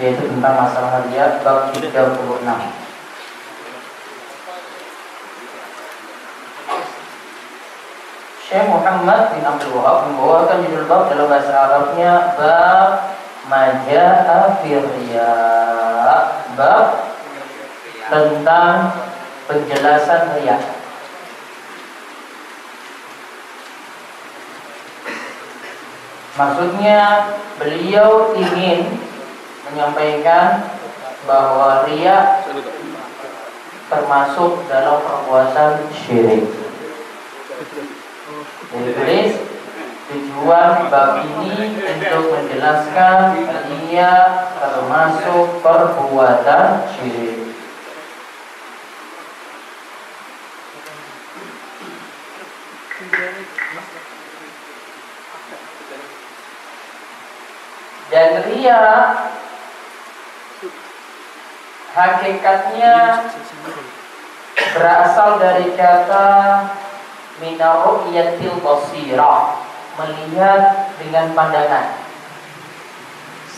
yaitu tentang masalah hadiah bab 36. Syekh Muhammad bin Abdul Wahab membawakan judul bab dalam bahasa Arabnya bab Maja'a Firya bab tentang penjelasan riak Maksudnya beliau ingin menyampaikan bahwa ria termasuk dalam perbuatan syirik. Jadi tujuan bab ini untuk menjelaskan ria termasuk perbuatan syirik. Dan ria hakikatnya berasal dari kata minaru'yatil basirah melihat dengan pandangan.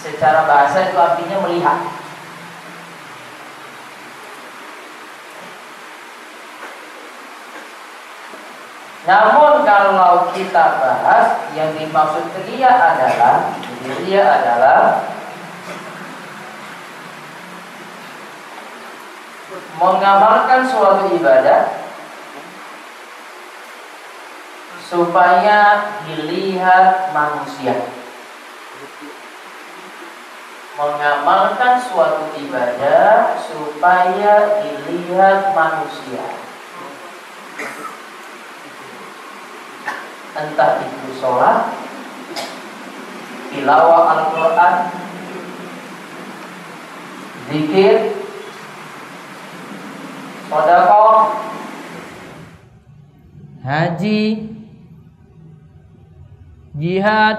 Secara bahasa itu artinya melihat. Namun kalau kita bahas yang dimaksud ria adalah ria adalah mengamalkan suatu ibadah supaya dilihat manusia. Mengamalkan suatu ibadah supaya dilihat manusia. entah itu sholat, tilawah Al-Quran, zikir, sodakoh, haji, jihad,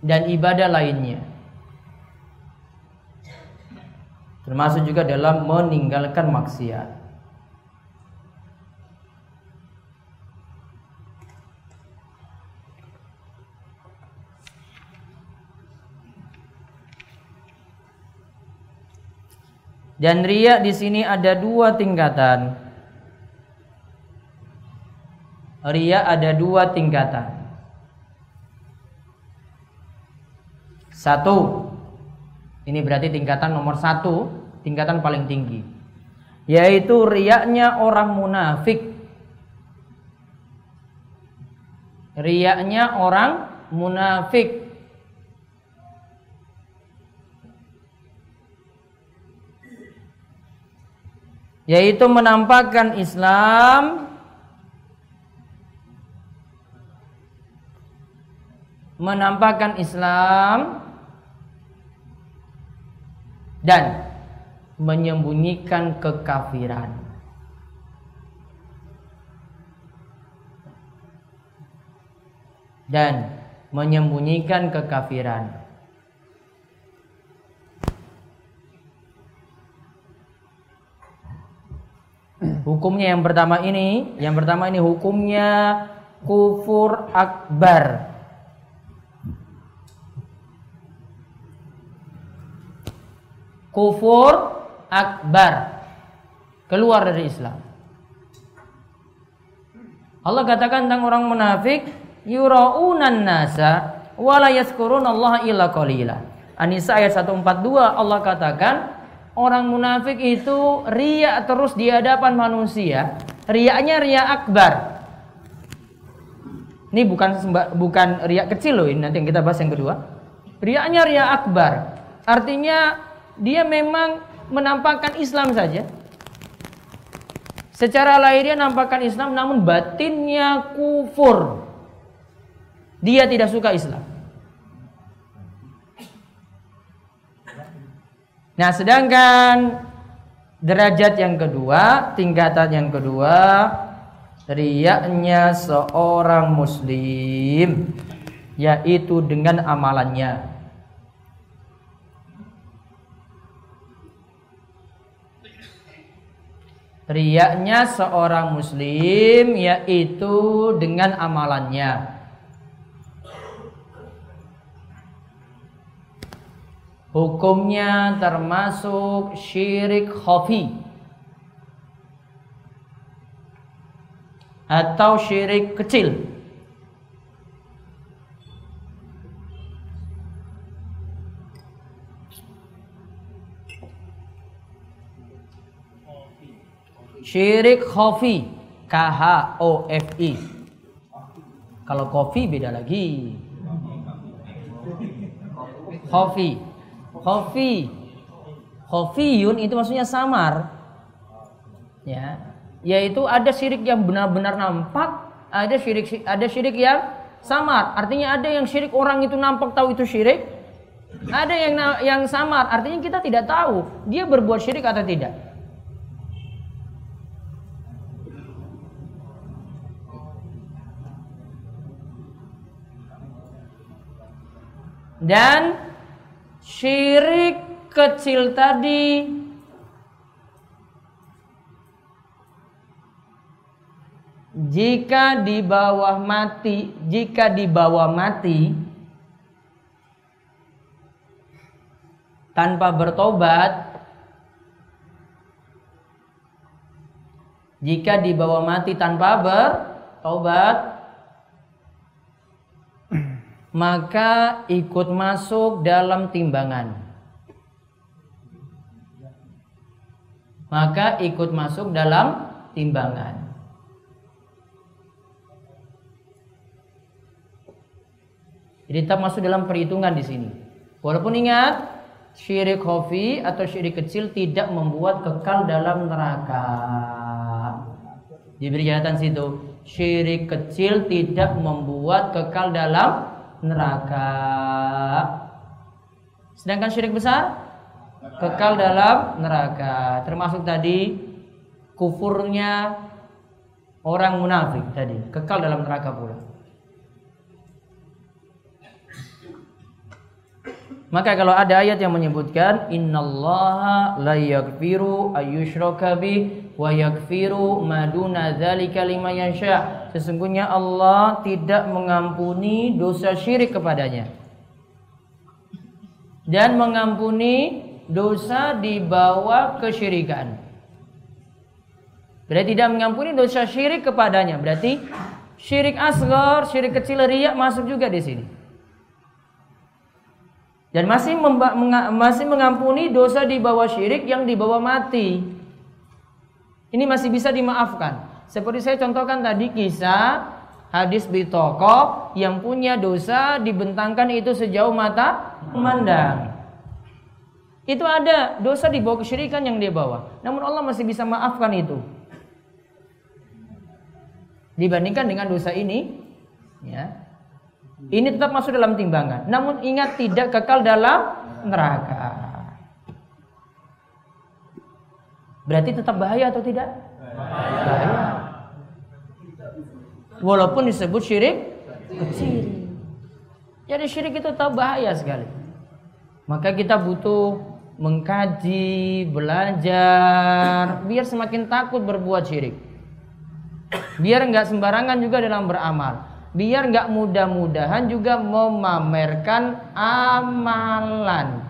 dan ibadah lainnya. Termasuk juga dalam meninggalkan maksiat. Dan ria di sini ada dua tingkatan. Ria ada dua tingkatan. Satu, ini berarti tingkatan nomor satu, tingkatan paling tinggi, yaitu riaknya orang munafik. Riaknya orang munafik yaitu menampakkan Islam menampakkan Islam dan menyembunyikan kekafiran. Dan menyembunyikan kekafiran. Hukumnya yang pertama ini, yang pertama ini hukumnya kufur akbar. Kufur akbar. Keluar dari Islam. Allah katakan tentang orang munafik, yuraunan nasa wala yazkurunallaha illa qalila. An-Nisa ayat 142 Allah katakan orang munafik itu ria terus di hadapan manusia. Riaknya ria akbar. Ini bukan bukan ria kecil loh ini nanti yang kita bahas yang kedua. Riaknya ria akbar. Artinya dia memang menampakkan Islam saja. Secara lahirnya nampakkan Islam namun batinnya kufur. Dia tidak suka Islam. Nah, sedangkan derajat yang kedua, tingkatan yang kedua, riaknya seorang muslim yaitu dengan amalannya. Riaknya seorang muslim yaitu dengan amalannya. Hukumnya termasuk syirik khafi atau syirik kecil. Syirik khafi K H O F I. Kalau kofi beda lagi. Khafi Khofi. Khofiyun itu maksudnya samar. Ya. Yaitu ada syirik yang benar-benar nampak, ada syirik ada syirik yang samar. Artinya ada yang syirik orang itu nampak tahu itu syirik. Ada yang yang samar, artinya kita tidak tahu dia berbuat syirik atau tidak. Dan Syirik kecil tadi. Jika di bawah mati, jika di bawah mati tanpa bertobat jika di bawah mati tanpa bertobat maka ikut masuk dalam timbangan. Maka ikut masuk dalam timbangan. Jadi tetap masuk dalam perhitungan di sini. Walaupun ingat syirik khafi atau syirik kecil tidak membuat kekal dalam neraka. Diberi catatan situ, syirik kecil tidak membuat kekal dalam neraka. Sedangkan syirik besar kekal dalam neraka. Termasuk tadi kufurnya orang munafik tadi, kekal dalam neraka pula. Maka kalau ada ayat yang menyebutkan innallaha la yaghfiru ayyushraka bi wa yaghfiru ma duna dzalika liman yasha. Sesungguhnya Allah tidak mengampuni dosa syirik kepadanya. Dan mengampuni dosa di bawah kesyirikan. Berarti tidak mengampuni dosa syirik kepadanya. Berarti syirik asgar, syirik kecil riak masuk juga di sini dan masih masih mengampuni dosa di bawah syirik yang dibawa mati. Ini masih bisa dimaafkan. Seperti saya contohkan tadi kisah hadis bitoko yang punya dosa dibentangkan itu sejauh mata memandang. Itu ada dosa di bawah kesyirikan yang dia bawa. Namun Allah masih bisa maafkan itu. Dibandingkan dengan dosa ini, ya, ini tetap masuk dalam timbangan. Namun ingat tidak kekal dalam neraka. Berarti tetap bahaya atau tidak? Bahaya. Walaupun disebut syirik kecil. Jadi syirik itu tetap bahaya sekali. Maka kita butuh mengkaji, belajar, biar semakin takut berbuat syirik. Biar nggak sembarangan juga dalam beramal biar nggak mudah-mudahan juga memamerkan amalan.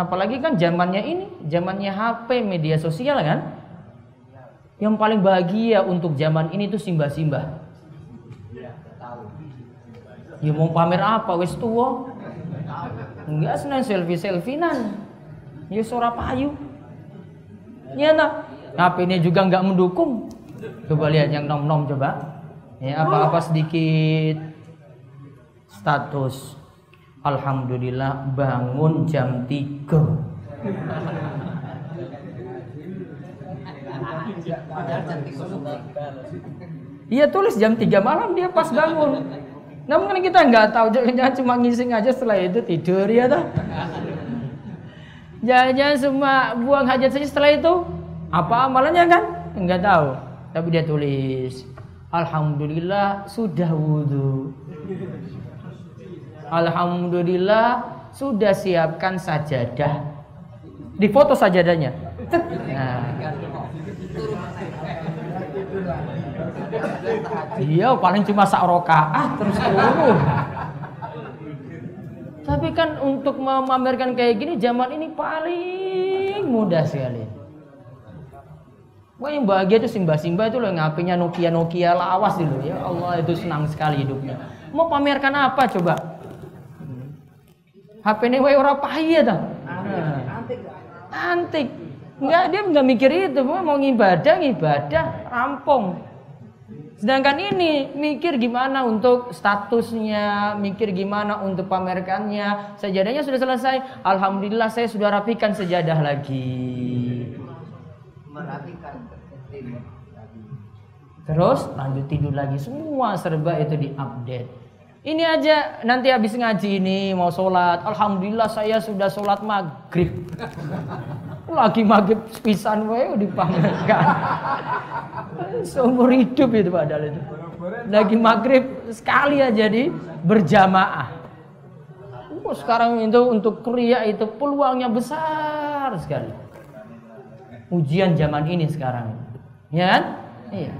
Apalagi kan zamannya ini, zamannya HP, media sosial kan? Yang paling bahagia untuk zaman ini itu simbah-simbah. Ya mau pamer apa wis tua? Enggak senang selfie-selfinan. Ya suara payu. Ya nah. HP ini juga nggak mendukung. Coba lihat yang nom-nom coba. Ya apa-apa sedikit status. Alhamdulillah bangun jam 3. Iya tulis jam 3 malam dia pas bangun. Namun kan kita nggak tahu, jangan cuma ngising aja setelah itu tidur ya toh. Jangan-jangan semua buang hajat saja setelah itu. Apa amalannya kan? Enggak tahu. Tapi dia tulis, Alhamdulillah sudah wudhu. Alhamdulillah sudah siapkan sajadah. Di foto sajadahnya. Nah, Iya, paling cuma sak rokaah terus turun. Tapi kan untuk memamerkan kayak gini zaman ini paling mudah sekali. Wah yang bahagia itu simba-simba itu loh ngapinya Nokia Nokia lawas dulu ya Allah itu senang sekali hidupnya. Mau pamerkan apa coba? HP ini wae ora pahit dah. Antik. Enggak dia enggak mikir itu, mau ngibadah ngibadah rampung. Sedangkan ini mikir gimana untuk statusnya, mikir gimana untuk pamerkannya. Sejadahnya sudah selesai. Alhamdulillah saya sudah rapikan sejadah lagi. Merapikan. Terus lanjut tidur lagi. Semua serba itu diupdate. Ini aja nanti habis ngaji ini mau sholat. Alhamdulillah saya sudah sholat maghrib. Lagi maghrib pisan wae dipamerkan. Seumur hidup itu padahal itu. Lagi maghrib sekali aja di berjamaah. Oh, sekarang itu untuk kriya itu peluangnya besar sekali. Ujian zaman ini sekarang. Ya kan? Iya.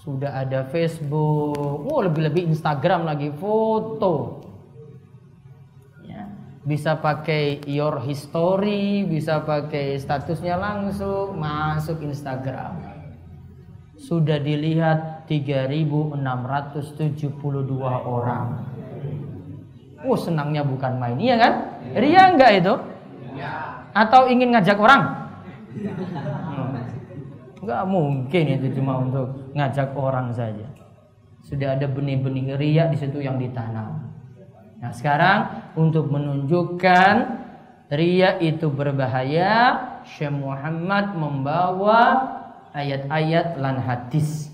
Sudah ada Facebook, oh lebih-lebih Instagram lagi foto bisa pakai your history, bisa pakai statusnya langsung masuk Instagram. Sudah dilihat 3672 orang. Oh, senangnya bukan main, iya kan? Ria enggak itu? Atau ingin ngajak orang? Enggak mungkin itu cuma untuk ngajak orang saja. Sudah ada benih-benih ria di situ yang ditanam. Nah sekarang untuk menunjukkan ria itu berbahaya, Syekh Muhammad membawa ayat-ayat lan hadis.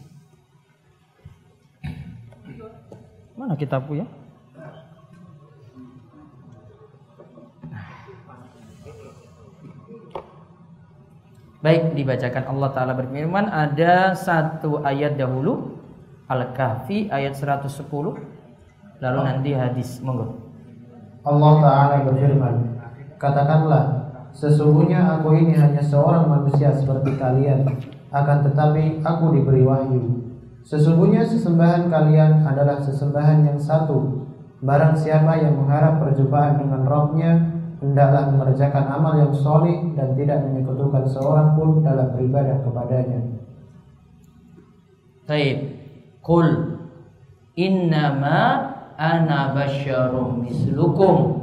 Mana kitabku ya? Baik dibacakan Allah Ta'ala berfirman Ada satu ayat dahulu Al-Kahfi ayat 110 Lalu nanti hadis monggo. Allah Ta'ala berfirman Katakanlah Sesungguhnya aku ini hanya seorang manusia seperti kalian Akan tetapi aku diberi wahyu Sesungguhnya sesembahan kalian adalah sesembahan yang satu Barang siapa yang mengharap perjumpaan dengan rohnya Hendaklah mengerjakan amal yang solih Dan tidak menyekutukan seorang pun dalam beribadah kepadanya. Baik. Kul Innama ana basyarum mislukum.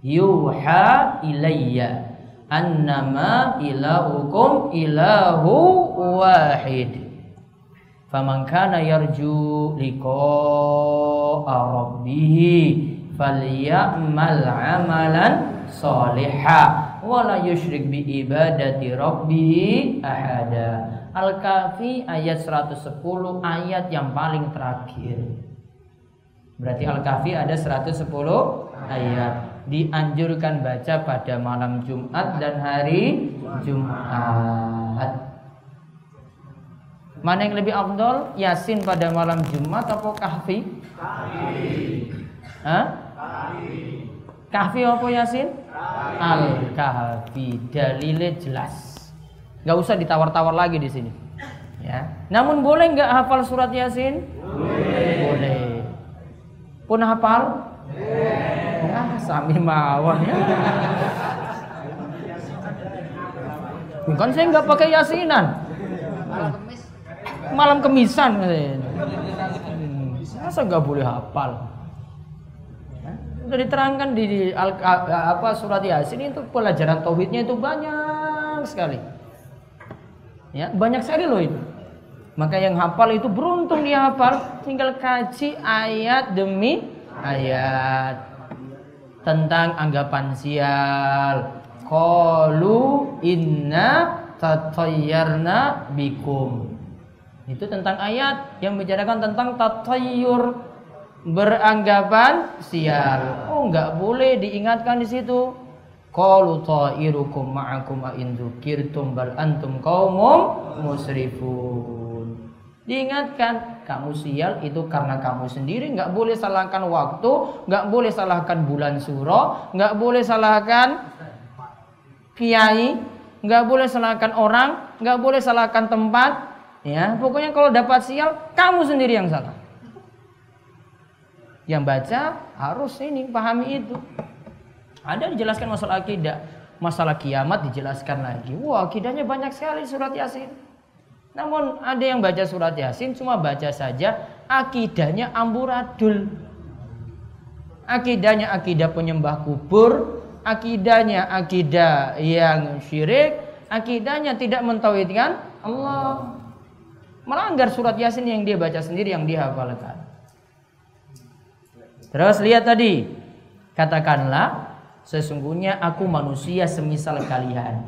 Yuha ilayya annama ilahukum ilahu wahid. Faman kana yarju liqa'a rabbih falyamal amalan salihah wala yusyrik bi ibadati rabbih ahada Al-Kahfi ayat 110 ayat yang paling terakhir Berarti Al-Kahfi ada 110 ayat. Dianjurkan baca pada malam Jumat dan hari Jumat. Mana yang lebih afdol? Yasin pada malam Jumat atau Kahfi? Kahfi. Hah? Kahfi. Kahfi apa Yasin? Al-Kahfi. Dalilnya jelas. Gak usah ditawar-tawar lagi di sini. Ya. Namun boleh nggak hafal surat Yasin? Boleh. Boleh. Pun hafal? Ah, sami mawon ya. Bukan saya nggak pakai yasinan. Malam kemisan. Hmm, masa nggak boleh hafal? Sudah diterangkan di, di al, apa surat Yasin itu pelajaran tauhidnya itu banyak sekali. Ya, banyak sekali loh itu. Maka yang hafal itu beruntung dia hafal, tinggal kaji ayat demi ayat tentang anggapan sial. Qalu inna tatayyarna bikum. Itu tentang ayat yang membicarakan tentang tatayyur beranggapan sial. Oh, enggak boleh diingatkan di situ. Qalu ta'irukum ma'akum in dzukirtum bal antum qaumum musrifun. Diingatkan, kamu sial itu karena kamu sendiri, nggak boleh salahkan waktu, nggak boleh salahkan bulan suro, nggak boleh salahkan kiai, nggak boleh salahkan orang, nggak boleh salahkan tempat, ya. Pokoknya kalau dapat sial, kamu sendiri yang salah. Yang baca harus ini pahami itu. Ada dijelaskan masalah akidah, masalah kiamat dijelaskan lagi. Wah, akidahnya banyak sekali surat Yasin. Namun ada yang baca surat Yasin cuma baca saja, akidahnya amburadul. Akidahnya akidah penyembah kubur, akidahnya akidah yang syirik, akidahnya tidak mentauhidkan Allah. Melanggar surat Yasin yang dia baca sendiri yang dia hafalkan. Terus lihat tadi. Katakanlah sesungguhnya aku manusia semisal kalian.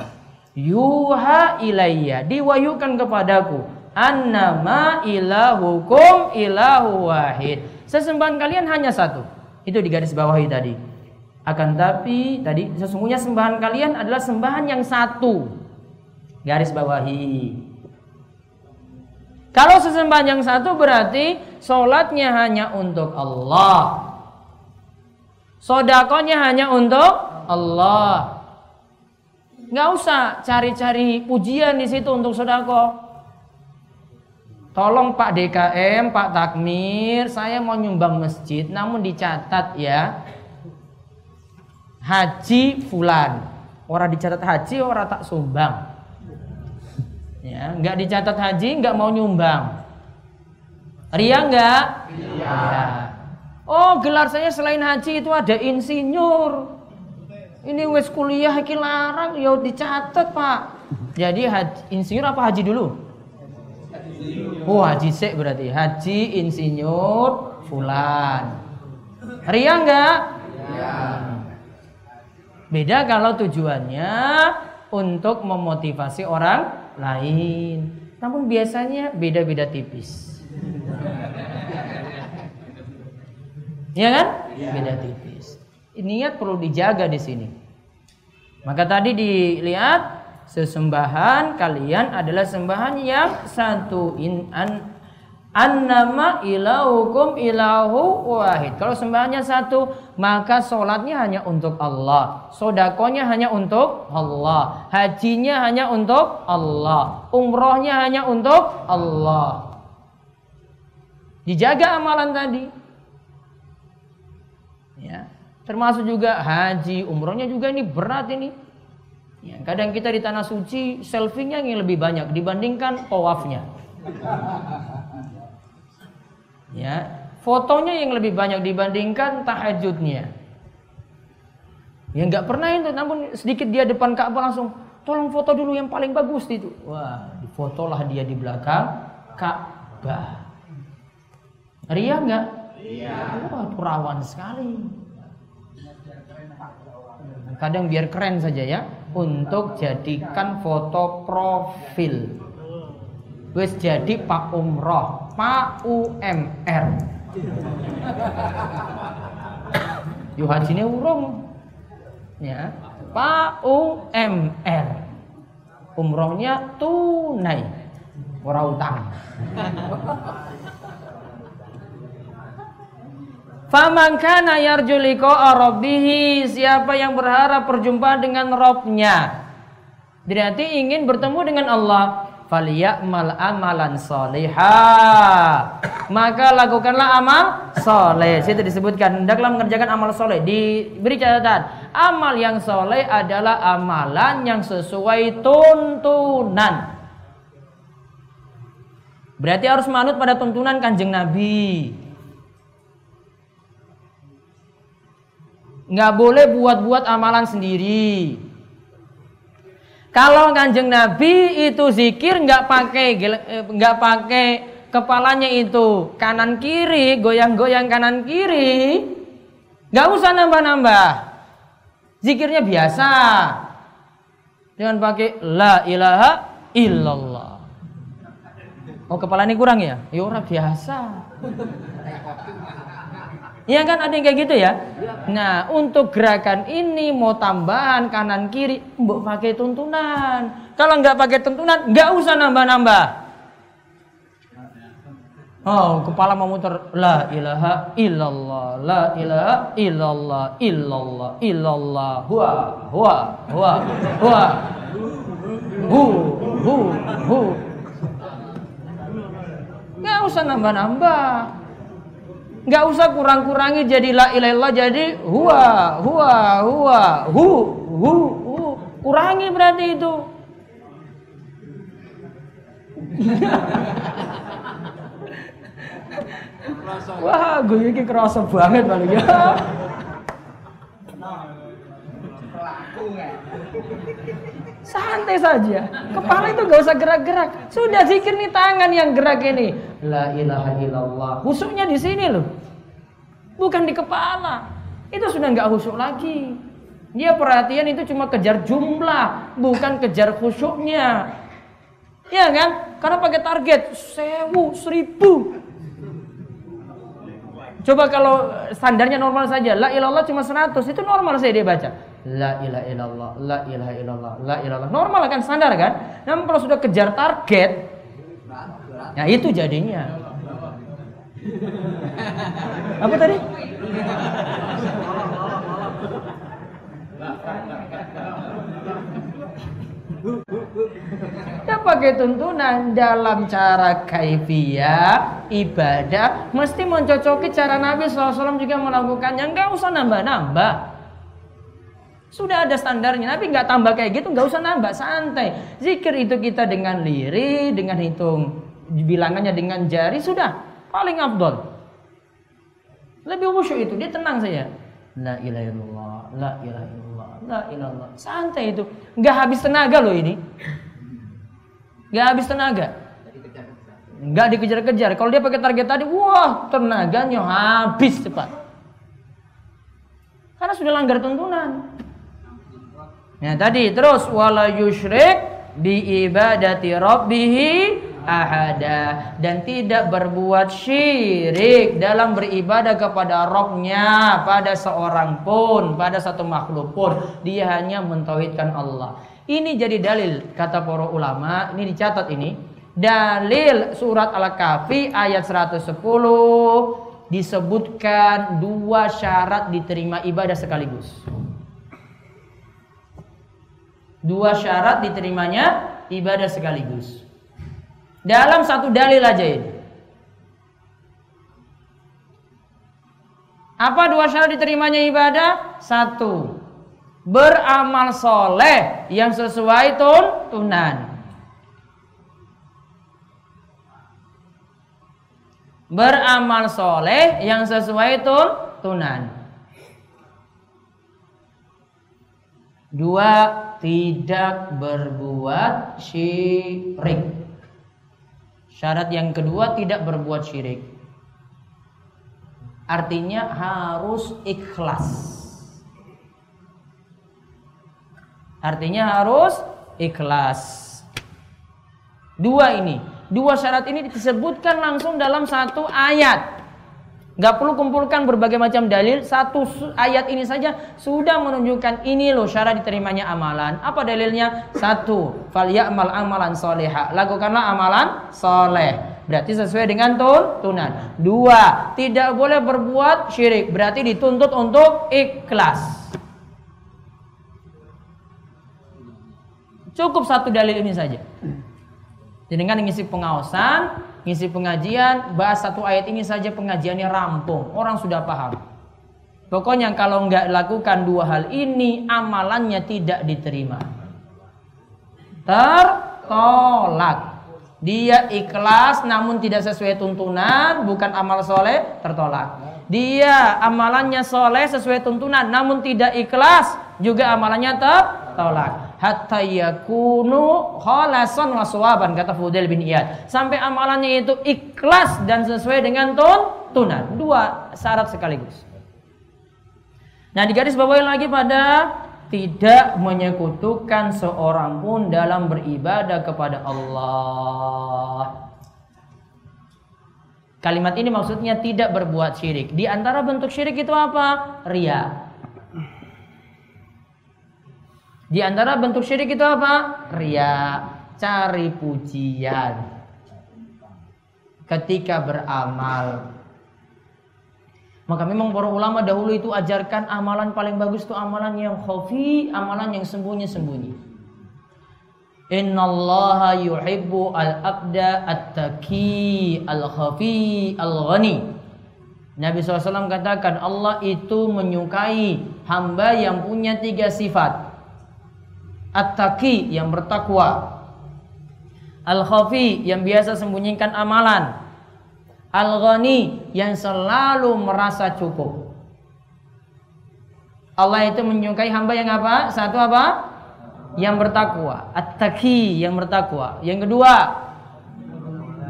Yuha ilayya diwahyukan kepadaku annama ilahukum ilahu wahid. Sesembahan kalian hanya satu. Itu di garis bawahi tadi. Akan tapi tadi sesungguhnya sembahan kalian adalah sembahan yang satu. Garis bawahi. Kalau sesembahan yang satu berarti sholatnya hanya untuk Allah. Sodakonya hanya untuk Allah. Nggak usah cari-cari pujian di situ untuk sodako. Tolong Pak DKM, Pak Takmir, saya mau nyumbang masjid, namun dicatat ya. Haji Fulan. Orang dicatat haji, orang tak sumbang. Ya, nggak dicatat haji, nggak mau nyumbang. Ria nggak? Iya. Ya. Oh, gelar saya selain haji itu ada insinyur. Ini wes kuliah iki larang ya dicatat, Pak. Jadi haji, insinyur apa haji dulu? Oh, haji sek berarti. Haji insinyur fulan. Ria enggak? Ya. Beda kalau tujuannya untuk memotivasi orang lain. Namun biasanya beda-beda tipis. Ya kan? Ya. Beda tipis. Niat perlu dijaga di sini. Maka tadi dilihat sesembahan kalian adalah sembahan yang satu in an annama ilahukum ilahu wahid. Kalau sembahannya satu, maka sholatnya hanya untuk Allah. Sodakonya hanya untuk Allah. Hajinya hanya untuk Allah. Umrohnya hanya untuk Allah. Dijaga amalan tadi. Termasuk juga haji, umrohnya juga ini berat ini. Ya, kadang kita di tanah suci selfie-nya yang lebih banyak dibandingkan tawafnya. Ya, fotonya yang lebih banyak dibandingkan tahajudnya. Ya nggak pernah itu, namun sedikit dia depan Ka'bah langsung tolong foto dulu yang paling bagus itu. Wah, difotolah dia di belakang Ka'bah. Ria nggak? Iya. Wah, perawan sekali. Kadang biar keren saja ya untuk jadikan foto profil. Wes jadi Pak Umroh, Pak UMR. Yo hajine urung. Ya. Pak UMR. Umrohnya tunai. Ora utang. Faman kana yarju rabbih, siapa yang berharap perjumpaan dengan Robnya, berarti ingin bertemu dengan Allah, falyamal amalan solihah. Maka lakukanlah amal soleh. Situ disebutkan hendaklah mengerjakan amal soleh. Diberi catatan, amal yang soleh adalah amalan yang sesuai tuntunan. Berarti harus manut pada tuntunan kanjeng Nabi. Nggak boleh buat-buat amalan sendiri. Kalau kanjeng Nabi itu zikir nggak pakai eh, nggak pakai kepalanya itu kanan kiri goyang-goyang kanan kiri nggak usah nambah-nambah. Zikirnya biasa. Jangan pakai la ilaha illallah. Oh kepala ini kurang ya? Ya orang biasa Iya kan ada yang kayak gitu ya. Nah untuk gerakan ini mau tambahan kanan kiri, mbok pakai tuntunan. Kalau nggak pakai tuntunan, nggak usah nambah-nambah. Oh, kepala mau muter la ilaha illallah, la ilaha illallah, illallah, illallah, huwa, huwa, huwa, huwa, hu, hu, hu. Nggak usah nambah-nambah nggak usah kurang-kurangi jadi la ilaha jadi huwa huwa huwa hu hu hu. Kurangi berarti itu. Wah, gue ini kerasa banget paling ya. Santai saja. Kepala itu gak usah gerak-gerak. Sudah zikir nih tangan yang gerak ini. La ilaha illallah. Husuknya di sini loh. Bukan di kepala. Itu sudah nggak husuk lagi. Dia perhatian itu cuma kejar jumlah, bukan kejar khusyuknya. Ya kan? Karena pakai target sewu, seribu. Coba kalau standarnya normal saja, la ilallah cuma 100, itu normal saya dia baca. La ilaha illallah, la ilaha illallah, la ilallah. Normal kan standar kan? Namun kalau sudah kejar target, nah itu jadinya. Apa tadi? Pakai tuntunan dalam cara kaifiyah ibadah mesti mencocoki cara Nabi SAW juga melakukannya. Nggak usah nambah-nambah. Sudah ada standarnya. Nabi nggak tambah kayak gitu nggak usah nambah. Santai. Zikir itu kita dengan liri dengan hitung bilangannya dengan jari sudah. Paling abdul lebih khusyuk itu. Dia tenang saja. La ilaha illallah la ilaha illallah la ilallah santai itu. Nggak habis tenaga loh ini nggak habis tenaga? Nggak dikejar-kejar. Kalau dia pakai target tadi wah tenaganya habis cepat. Karena sudah langgar tuntunan. Nah tadi terus wala yusyrik bi ibadati rabbih ahada. Dan tidak berbuat syirik dalam beribadah kepada rohnya pada seorang pun pada satu makhluk pun. Dia hanya mentauhidkan Allah ini jadi dalil kata para ulama ini dicatat ini dalil surat al-kahfi ayat 110 disebutkan dua syarat diterima ibadah sekaligus Dua syarat diterimanya ibadah sekaligus. Dalam satu dalil aja ini. Apa dua syarat diterimanya ibadah? Satu, beramal soleh yang sesuai tuntunan. Beramal soleh yang sesuai tuntunan. Dua, tidak berbuat syirik. Syarat yang kedua tidak berbuat syirik. Artinya harus ikhlas. Artinya harus ikhlas. Dua ini, dua syarat ini disebutkan langsung dalam satu ayat. Gak perlu kumpulkan berbagai macam dalil. Satu ayat ini saja sudah menunjukkan ini loh syarat diterimanya amalan. Apa dalilnya? Satu, fal ya'mal amalan soleha. Lakukanlah amalan soleh. Berarti sesuai dengan tuntunan. Dua, tidak boleh berbuat syirik. Berarti dituntut untuk ikhlas. Cukup satu dalil ini saja. Jadi dengan mengisi pengawasan, ngisi pengajian, bahas satu ayat ini saja pengajiannya rampung. Orang sudah paham. Pokoknya kalau nggak lakukan dua hal ini, amalannya tidak diterima. Tertolak. Dia ikhlas namun tidak sesuai tuntunan, bukan amal soleh, tertolak. Dia amalannya soleh sesuai tuntunan namun tidak ikhlas, juga amalannya tertolak. Hatta yakunu khalasan wa suwaban kata Fudail bin Iyad. Sampai amalannya itu ikhlas dan sesuai dengan tuntunan. Dua syarat sekaligus. Nah, di garis bawahi lagi pada tidak menyekutukan seorang pun dalam beribadah kepada Allah. Kalimat ini maksudnya tidak berbuat syirik. Di antara bentuk syirik itu apa? Ria. Di antara bentuk syirik itu apa? Ria. Cari pujian. Ketika beramal, maka memang para ulama dahulu itu ajarkan amalan paling bagus itu amalan yang khafi, amalan yang sembunyi-sembunyi. Innallaha yuhibbu al-abda at-taqi al-khafi al-ghani. Nabi SAW katakan Allah itu menyukai hamba yang punya tiga sifat. At-taqi yang bertakwa. Al-khafi yang biasa sembunyikan amalan Al-Ghani yang selalu merasa cukup. Allah itu menyukai hamba yang apa? Satu apa? Yang bertakwa. At-taqi yang bertakwa. Yang kedua,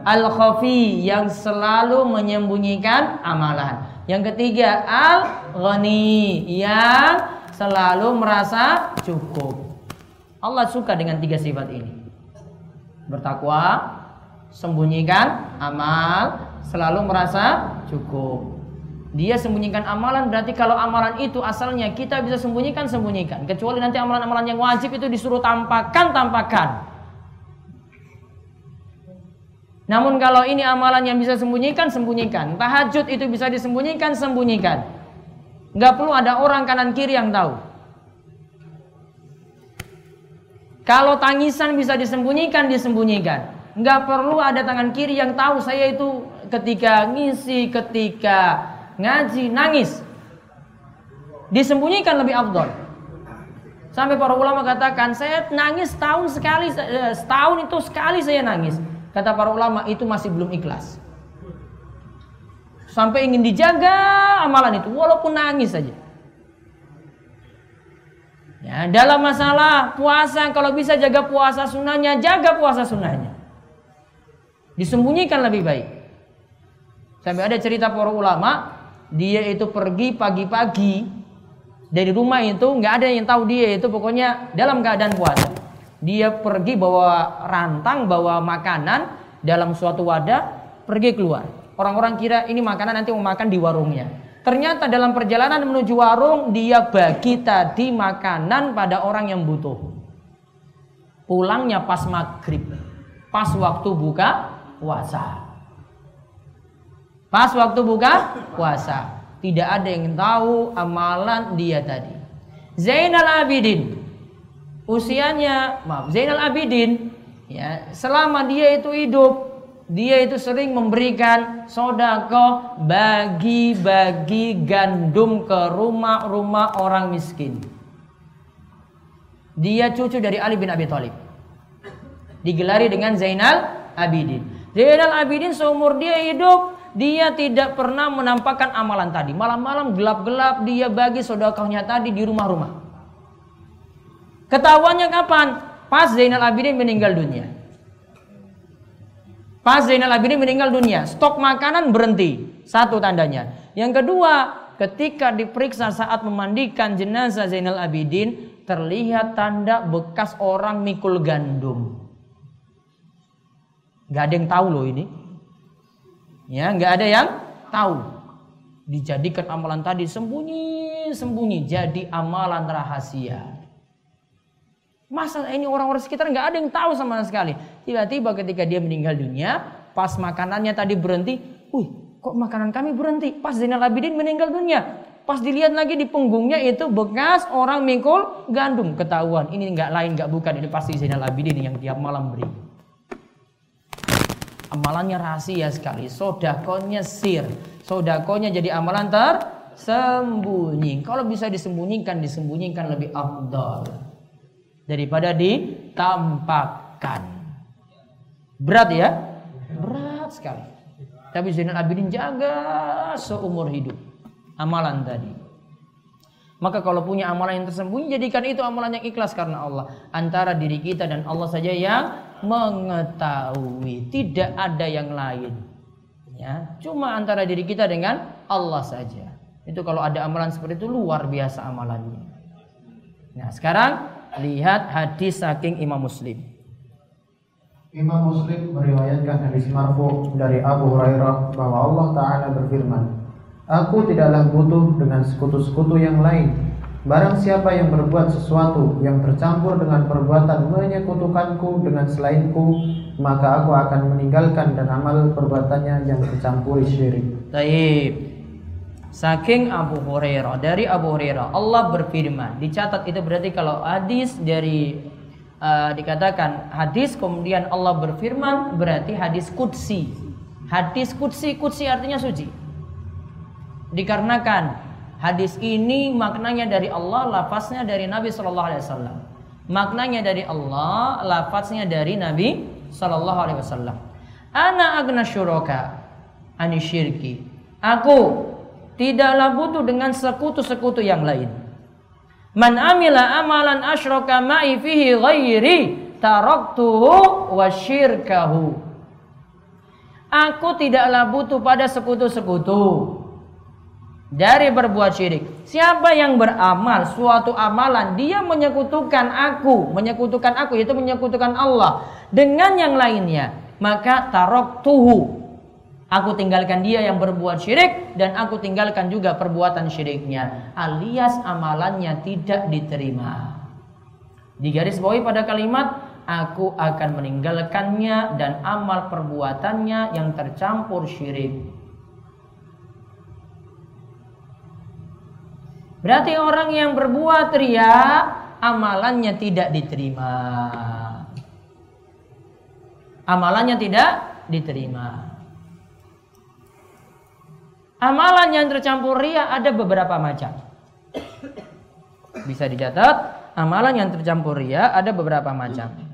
Al-khafi yang selalu menyembunyikan amalan. Yang ketiga, Al-ghani yang selalu merasa cukup. Allah suka dengan tiga sifat ini. Bertakwa, sembunyikan amal, selalu merasa cukup. Dia sembunyikan amalan berarti kalau amalan itu asalnya kita bisa sembunyikan sembunyikan. Kecuali nanti amalan-amalan yang wajib itu disuruh tampakkan tampakkan. Namun kalau ini amalan yang bisa sembunyikan sembunyikan. Tahajud itu bisa disembunyikan sembunyikan. Nggak perlu ada orang kanan kiri yang tahu. Kalau tangisan bisa disembunyikan disembunyikan. Nggak perlu ada tangan kiri yang tahu saya itu ketika ngisi, ketika ngaji, nangis. Disembunyikan lebih afdol. Sampai para ulama katakan, saya nangis setahun sekali, eh, setahun itu sekali saya nangis. Kata para ulama, itu masih belum ikhlas. Sampai ingin dijaga amalan itu, walaupun nangis saja. Ya, dalam masalah puasa, kalau bisa jaga puasa sunnahnya, jaga puasa sunnahnya. Disembunyikan lebih baik. Sampai ada cerita para ulama, dia itu pergi pagi-pagi dari rumah itu nggak ada yang tahu dia itu pokoknya dalam keadaan puasa. Dia pergi bawa rantang, bawa makanan dalam suatu wadah, pergi keluar. Orang-orang kira ini makanan nanti mau makan di warungnya. Ternyata dalam perjalanan menuju warung dia bagi tadi makanan pada orang yang butuh. Pulangnya pas maghrib, pas waktu buka puasa. Pas waktu buka puasa. Tidak ada yang tahu amalan dia tadi. Zainal Abidin. Usianya, maaf, Zainal Abidin. Ya, selama dia itu hidup, dia itu sering memberikan sodako bagi-bagi gandum ke rumah-rumah orang miskin. Dia cucu dari Ali bin Abi Thalib. Digelari dengan Zainal Abidin. Zainal Abidin seumur dia hidup dia tidak pernah menampakkan amalan tadi. Malam-malam gelap-gelap dia bagi sodakohnya tadi di rumah-rumah. Ketahuannya kapan? Pas Zainal Abidin meninggal dunia. Pas Zainal Abidin meninggal dunia, stok makanan berhenti. Satu tandanya. Yang kedua, ketika diperiksa saat memandikan jenazah Zainal Abidin, terlihat tanda bekas orang mikul gandum. Gak ada yang tahu loh ini. Ya, nggak ada yang tahu. Dijadikan amalan tadi sembunyi-sembunyi jadi amalan rahasia. Masa ini orang-orang sekitar nggak ada yang tahu sama sekali. Tiba-tiba ketika dia meninggal dunia, pas makanannya tadi berhenti, wih, kok makanan kami berhenti? Pas Zainal Abidin meninggal dunia, pas dilihat lagi di punggungnya itu bekas orang mikul gandum ketahuan. Ini nggak lain nggak bukan ini pasti Zainal Abidin yang tiap malam beri. Amalannya rahasia sekali. Sodakonya sir. Sodakonya jadi amalan tersembunyi. Kalau bisa disembunyikan, disembunyikan lebih afdol. Daripada ditampakkan. Berat ya? Berat sekali. Tapi Zainal Abidin jaga seumur hidup amalan tadi. Maka kalau punya amalan yang tersembunyi jadikan itu amalan yang ikhlas karena Allah. Antara diri kita dan Allah saja yang mengetahui, tidak ada yang lain. Ya, cuma antara diri kita dengan Allah saja. Itu kalau ada amalan seperti itu luar biasa amalannya. Nah, sekarang lihat hadis saking Imam Muslim. Imam Muslim meriwayatkan hadis marfu dari Abu Hurairah bahwa Allah Ta'ala berfirman, Aku tidaklah butuh dengan sekutu-sekutu yang lain. Barang siapa yang berbuat sesuatu yang tercampur dengan perbuatan menyekutukanku dengan selainku, maka aku akan meninggalkan dan amal perbuatannya yang tercampur syirik. Taib. Saking Abu Hurairah dari Abu Hurairah Allah berfirman dicatat itu berarti kalau hadis dari uh, dikatakan hadis kemudian Allah berfirman berarti hadis kudsi. Hadis kudsi, kudsi artinya suci. Dikarenakan hadis ini maknanya dari Allah, lafaznya dari Nabi Shallallahu Alaihi Wasallam. Maknanya dari Allah, lafaznya dari Nabi Shallallahu Alaihi Wasallam. Ana agna syuroka ani syirki. Aku tidaklah butuh dengan sekutu-sekutu yang lain. Man amila amalan asyraka ma'i fihi ghairi taraktuhu wa syirkahu. Aku tidaklah butuh pada sekutu-sekutu dari berbuat syirik. Siapa yang beramal suatu amalan dia menyekutukan aku, menyekutukan aku yaitu menyekutukan Allah dengan yang lainnya, maka taraktuhu Aku tinggalkan dia yang berbuat syirik dan aku tinggalkan juga perbuatan syiriknya alias amalannya tidak diterima. Di garis bawahi pada kalimat aku akan meninggalkannya dan amal perbuatannya yang tercampur syirik. Berarti orang yang berbuat ria amalannya tidak diterima. Amalannya tidak diterima. Amalan yang tercampur ria ada beberapa macam. Bisa dicatat, amalan yang tercampur ria ada beberapa macam.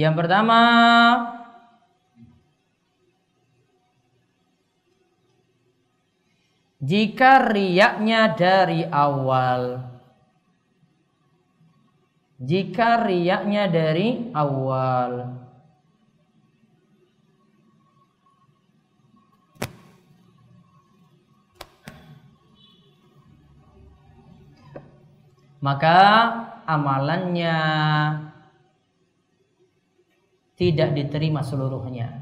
Yang pertama, jika riaknya dari awal jika riaknya dari awal. Maka amalannya tidak diterima seluruhnya.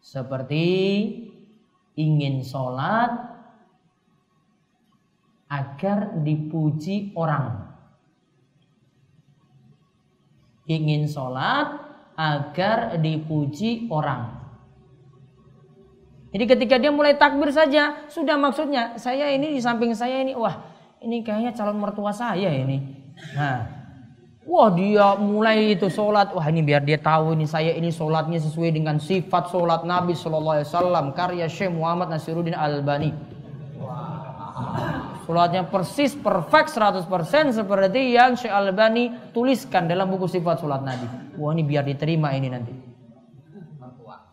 Seperti ingin sholat agar dipuji orang. Ingin sholat agar dipuji orang. Jadi ketika dia mulai takbir saja, sudah maksudnya saya ini di samping saya ini, wah ini kayaknya calon mertua saya ini. Nah, wah dia mulai itu sholat, wah ini biar dia tahu ini saya ini sholatnya sesuai dengan sifat sholat Nabi Shallallahu Alaihi Wasallam karya Syekh Muhammad Nasiruddin Albani. Sholatnya persis perfect 100% seperti yang Syekh Albani tuliskan dalam buku sifat sholat Nabi. Wah ini biar diterima ini nanti.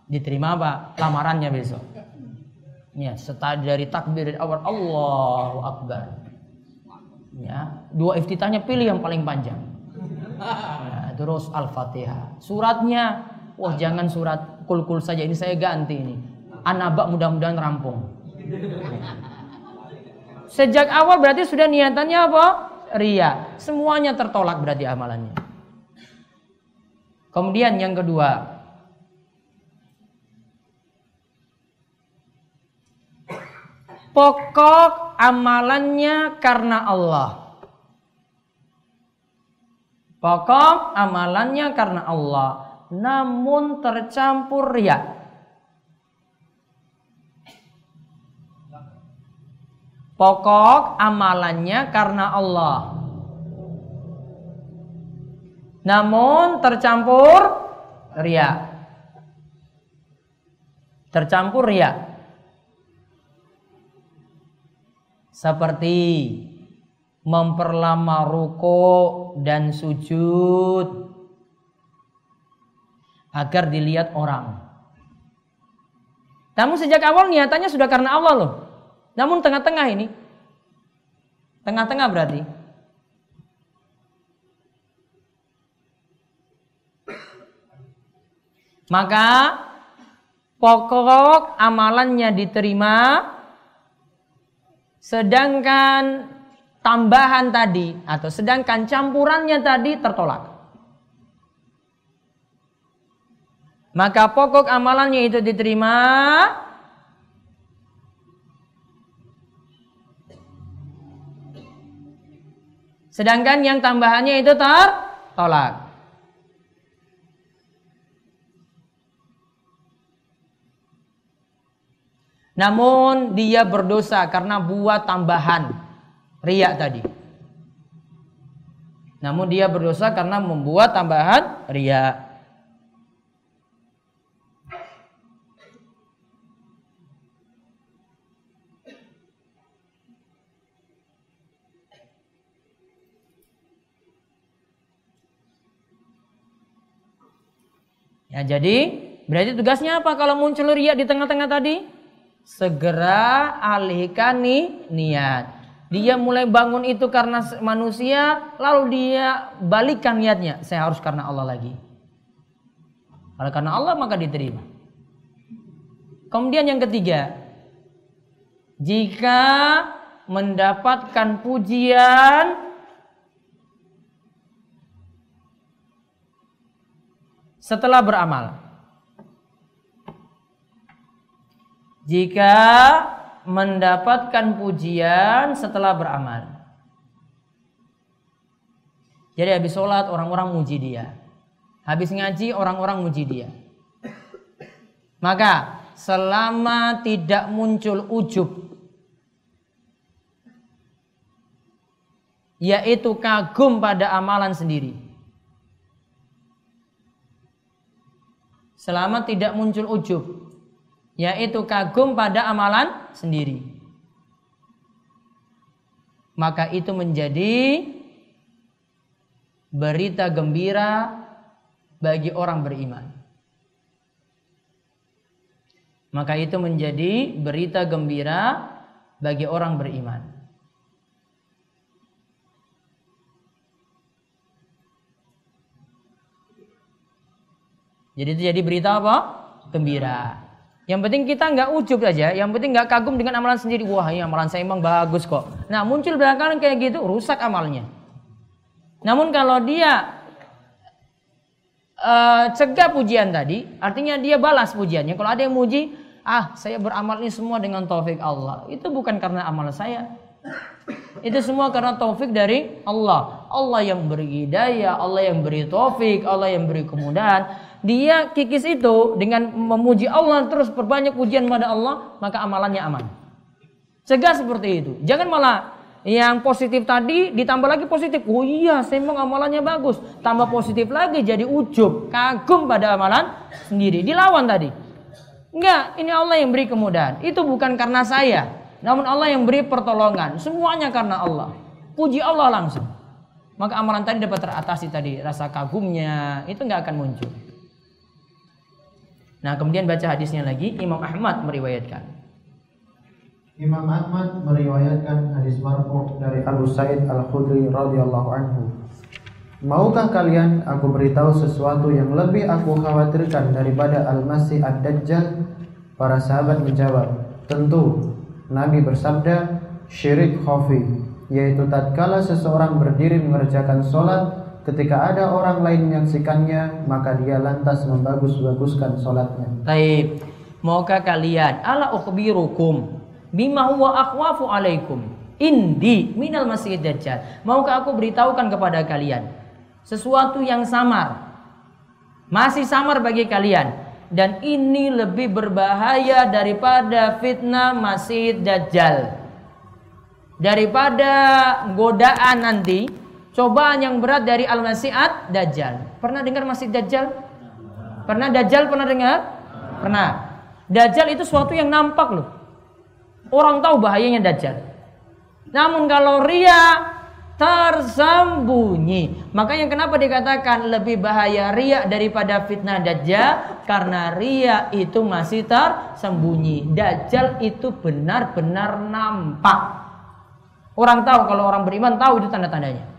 Diterima apa? Lamarannya besok. Ya, setelah dari takbir dari awal Allahu Akbar. Ya, dua iftitahnya pilih yang paling panjang. Ya, terus Al-Fatihah. Suratnya, wah jangan surat kul-kul saja ini saya ganti ini. Anabak mudah-mudahan rampung. Sejak awal berarti sudah niatannya apa? Ria. Semuanya tertolak berarti amalannya. Kemudian yang kedua. Pokok amalannya karena Allah. Pokok amalannya karena Allah. Namun tercampur ria. Pokok amalannya karena Allah. Namun tercampur ria. tercampur ria. Seperti memperlama ruko dan sujud agar dilihat orang. Namun sejak awal niatannya sudah karena Allah loh. Namun tengah-tengah ini, tengah-tengah berarti. Maka pokok amalannya diterima sedangkan tambahan tadi atau sedangkan campurannya tadi tertolak. Maka pokok amalannya itu diterima Sedangkan yang tambahannya itu tertolak. Namun dia berdosa karena buat tambahan riak tadi. Namun dia berdosa karena membuat tambahan riak. Ya, jadi berarti tugasnya apa kalau muncul riak di tengah-tengah tadi? Segera alihkan nih niat. Dia mulai bangun itu karena manusia, lalu dia balikan niatnya. Saya harus karena Allah lagi. Kalau karena Allah maka diterima. Kemudian yang ketiga, jika mendapatkan pujian setelah beramal. Jika mendapatkan pujian setelah beramal. Jadi habis sholat orang-orang muji dia. Habis ngaji orang-orang muji dia. Maka selama tidak muncul ujub. Yaitu kagum pada amalan sendiri selama tidak muncul ujub yaitu kagum pada amalan sendiri maka itu menjadi berita gembira bagi orang beriman maka itu menjadi berita gembira bagi orang beriman Jadi itu jadi berita apa? Gembira. Yang penting kita nggak ujub saja, yang penting nggak kagum dengan amalan sendiri. Wah, ini amalan saya emang bagus kok. Nah, muncul belakangan kayak gitu, rusak amalnya. Namun kalau dia uh, cegah pujian tadi, artinya dia balas pujiannya. Kalau ada yang muji, ah saya beramal ini semua dengan taufik Allah. Itu bukan karena amal saya. Itu semua karena taufik dari Allah. Allah yang beri hidayah, Allah yang beri taufik, Allah yang beri kemudahan dia kikis itu dengan memuji Allah terus perbanyak pujian pada Allah, maka amalannya aman. Cegah seperti itu. Jangan malah yang positif tadi ditambah lagi positif. Oh iya, saya amalannya bagus. Tambah positif lagi jadi ujub, kagum pada amalan sendiri. Dilawan tadi. Enggak, ini Allah yang beri kemudahan. Itu bukan karena saya, namun Allah yang beri pertolongan. Semuanya karena Allah. Puji Allah langsung. Maka amalan tadi dapat teratasi tadi rasa kagumnya itu nggak akan muncul. Nah, kemudian baca hadisnya lagi, Imam Ahmad meriwayatkan. Imam Ahmad meriwayatkan hadis marfu dari Abu Sa'id Al-Khudri radhiyallahu anhu. Maukah kalian aku beritahu sesuatu yang lebih aku khawatirkan daripada Al-Masih Ad-Dajjal? Para sahabat menjawab, tentu. Nabi bersabda, syirik khafi, yaitu tatkala seseorang berdiri mengerjakan solat Ketika ada orang lain menyaksikannya, maka dia lantas membagus-baguskan sholatnya. Taib. Maukah kalian ala ukhbirukum bima huwa akhwafu alaikum indi minal masih dajjal. Maukah aku beritahukan kepada kalian sesuatu yang samar masih samar bagi kalian dan ini lebih berbahaya daripada fitnah masih dajjal daripada godaan nanti Cobaan yang berat dari Al-Masihat Dajjal. Pernah dengar Masih Dajjal? Pernah Dajjal pernah dengar? Pernah. Dajjal itu suatu yang nampak loh. Orang tahu bahayanya Dajjal. Namun kalau ria tersembunyi. Makanya kenapa dikatakan lebih bahaya ria daripada fitnah dajjal? Karena ria itu masih tersembunyi. Dajjal itu benar-benar nampak. Orang tahu kalau orang beriman tahu itu tanda-tandanya.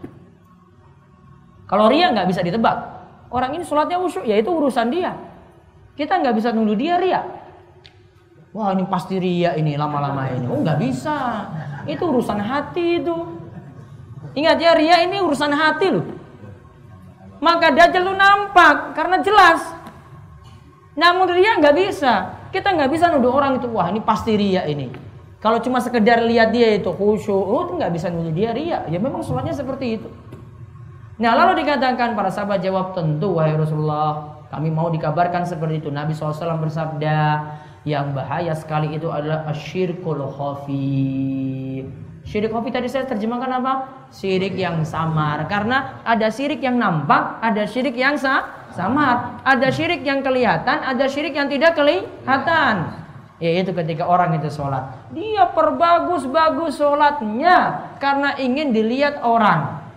Kalau ria nggak bisa ditebak. Orang ini sholatnya usyuk, ya itu urusan dia. Kita nggak bisa nuduh dia ria. Wah ini pasti ria ini lama-lama ini. Oh nggak bisa. Itu urusan hati itu. Ingat ya ria ini urusan hati loh. Maka dajjal lu nampak karena jelas. Namun ria nggak bisa. Kita nggak bisa nuduh orang itu wah ini pasti ria ini. Kalau cuma sekedar lihat dia itu khusyuk, oh nggak bisa nuduh dia ria. Ya memang sholatnya seperti itu. Nah lalu dikatakan para sahabat jawab tentu wahai Rasulullah kami mau dikabarkan seperti itu. Nabi SAW bersabda yang bahaya sekali itu adalah asyirkul khafi. Syirik khafi tadi saya terjemahkan apa? Syirik yang samar. Karena ada syirik yang nampak, ada syirik yang sa samar. Ada syirik yang kelihatan, ada syirik yang tidak kelihatan. Yaitu ketika orang itu sholat. Dia perbagus-bagus sholatnya karena ingin dilihat orang.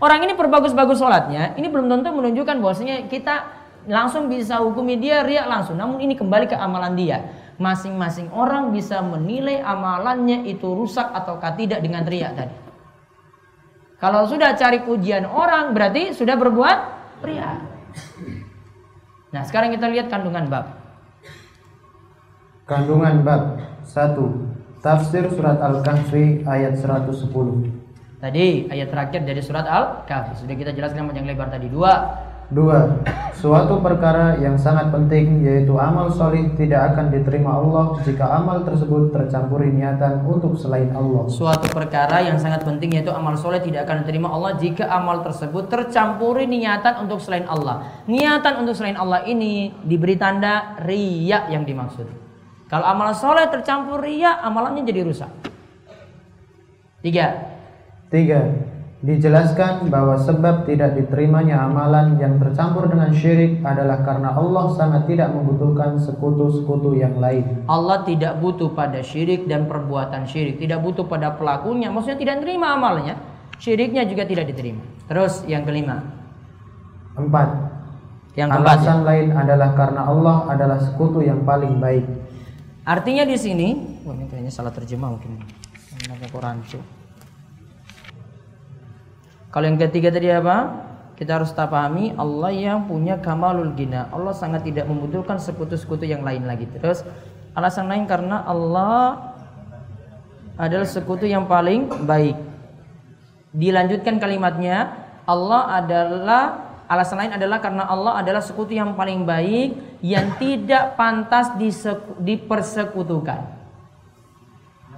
Orang ini perbagus-bagus sholatnya, ini belum tentu menunjukkan bahwasanya kita langsung bisa hukumi dia riak langsung. Namun ini kembali ke amalan dia. Masing-masing orang bisa menilai amalannya itu rusak ataukah tidak dengan riak tadi. Kalau sudah cari pujian orang berarti sudah berbuat riak. Nah sekarang kita lihat kandungan bab. Kandungan bab 1. Tafsir surat Al-Kahfi ayat 110. Tadi ayat terakhir dari surat Al-Kahfi sudah kita jelaskan panjang lebar tadi. Dua, Dua, suatu perkara yang sangat penting yaitu amal solih tidak akan diterima Allah jika amal tersebut tercampuri niatan untuk selain Allah. suatu perkara yang sangat penting yaitu amal soleh tidak akan diterima Allah jika amal tersebut tercampuri niatan untuk selain Allah. Niatan untuk selain Allah ini diberi tanda riya yang dimaksud. Kalau amal soleh tercampur riya, amalannya jadi rusak. Tiga, Tiga, dijelaskan bahwa sebab tidak diterimanya amalan yang tercampur dengan syirik adalah karena Allah sangat tidak membutuhkan sekutu-sekutu yang lain. Allah tidak butuh pada syirik dan perbuatan syirik, tidak butuh pada pelakunya, maksudnya tidak terima amalnya. Syiriknya juga tidak diterima. Terus yang kelima, Empat, yang keempat. ya. alasan lain adalah karena Allah adalah sekutu yang paling baik. Artinya di sini, wah ini kayaknya salah terjemah mungkin. Quran tuh. Kalau yang ketiga tadi apa? Kita harus tak pahami Allah yang punya kamalul gina. Allah sangat tidak membutuhkan sekutu-sekutu yang lain lagi. Terus alasan lain karena Allah adalah sekutu yang paling baik. Dilanjutkan kalimatnya, Allah adalah alasan lain adalah karena Allah adalah sekutu yang paling baik yang tidak pantas dipersekutukan.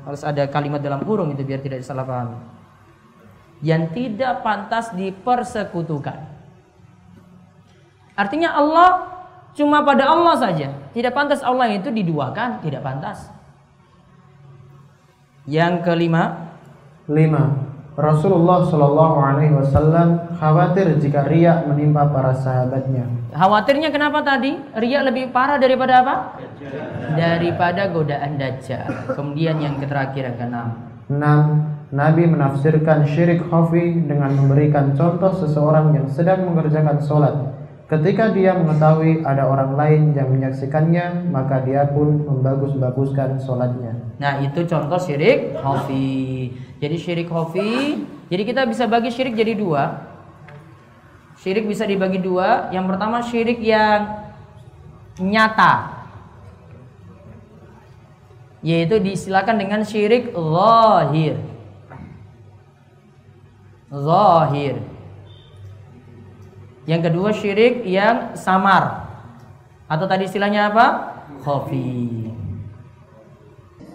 Harus ada kalimat dalam kurung itu biar tidak disalah pahami yang tidak pantas dipersekutukan. Artinya Allah cuma pada Allah saja. Tidak pantas Allah itu diduakan, tidak pantas. Yang kelima, Lima, Rasulullah Shallallahu Alaihi Wasallam khawatir jika riak menimpa para sahabatnya. khawatirnya kenapa tadi? Riya lebih parah daripada apa? Daripada godaan dajjal. Kemudian yang terakhir yang keenam. Enam, Nabi menafsirkan syirik khafi dengan memberikan contoh seseorang yang sedang mengerjakan sholat. Ketika dia mengetahui ada orang lain yang menyaksikannya, maka dia pun membagus-baguskan sholatnya. Nah itu contoh syirik khafi. Jadi syirik khafi, jadi kita bisa bagi syirik jadi dua. Syirik bisa dibagi dua. Yang pertama syirik yang nyata. Yaitu disilakan dengan syirik zahir. Zahir. Yang kedua syirik yang samar. Atau tadi istilahnya apa? Khafi.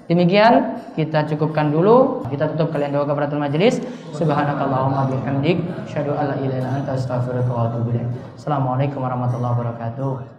Demikian kita cukupkan dulu. Kita tutup kalian doa kafaratul majelis. Subhanakallahumma bihamdik, syadu alla ilaha illa anta astaghfiruka wa atubu ilaik. Assalamualaikum warahmatullahi wabarakatuh.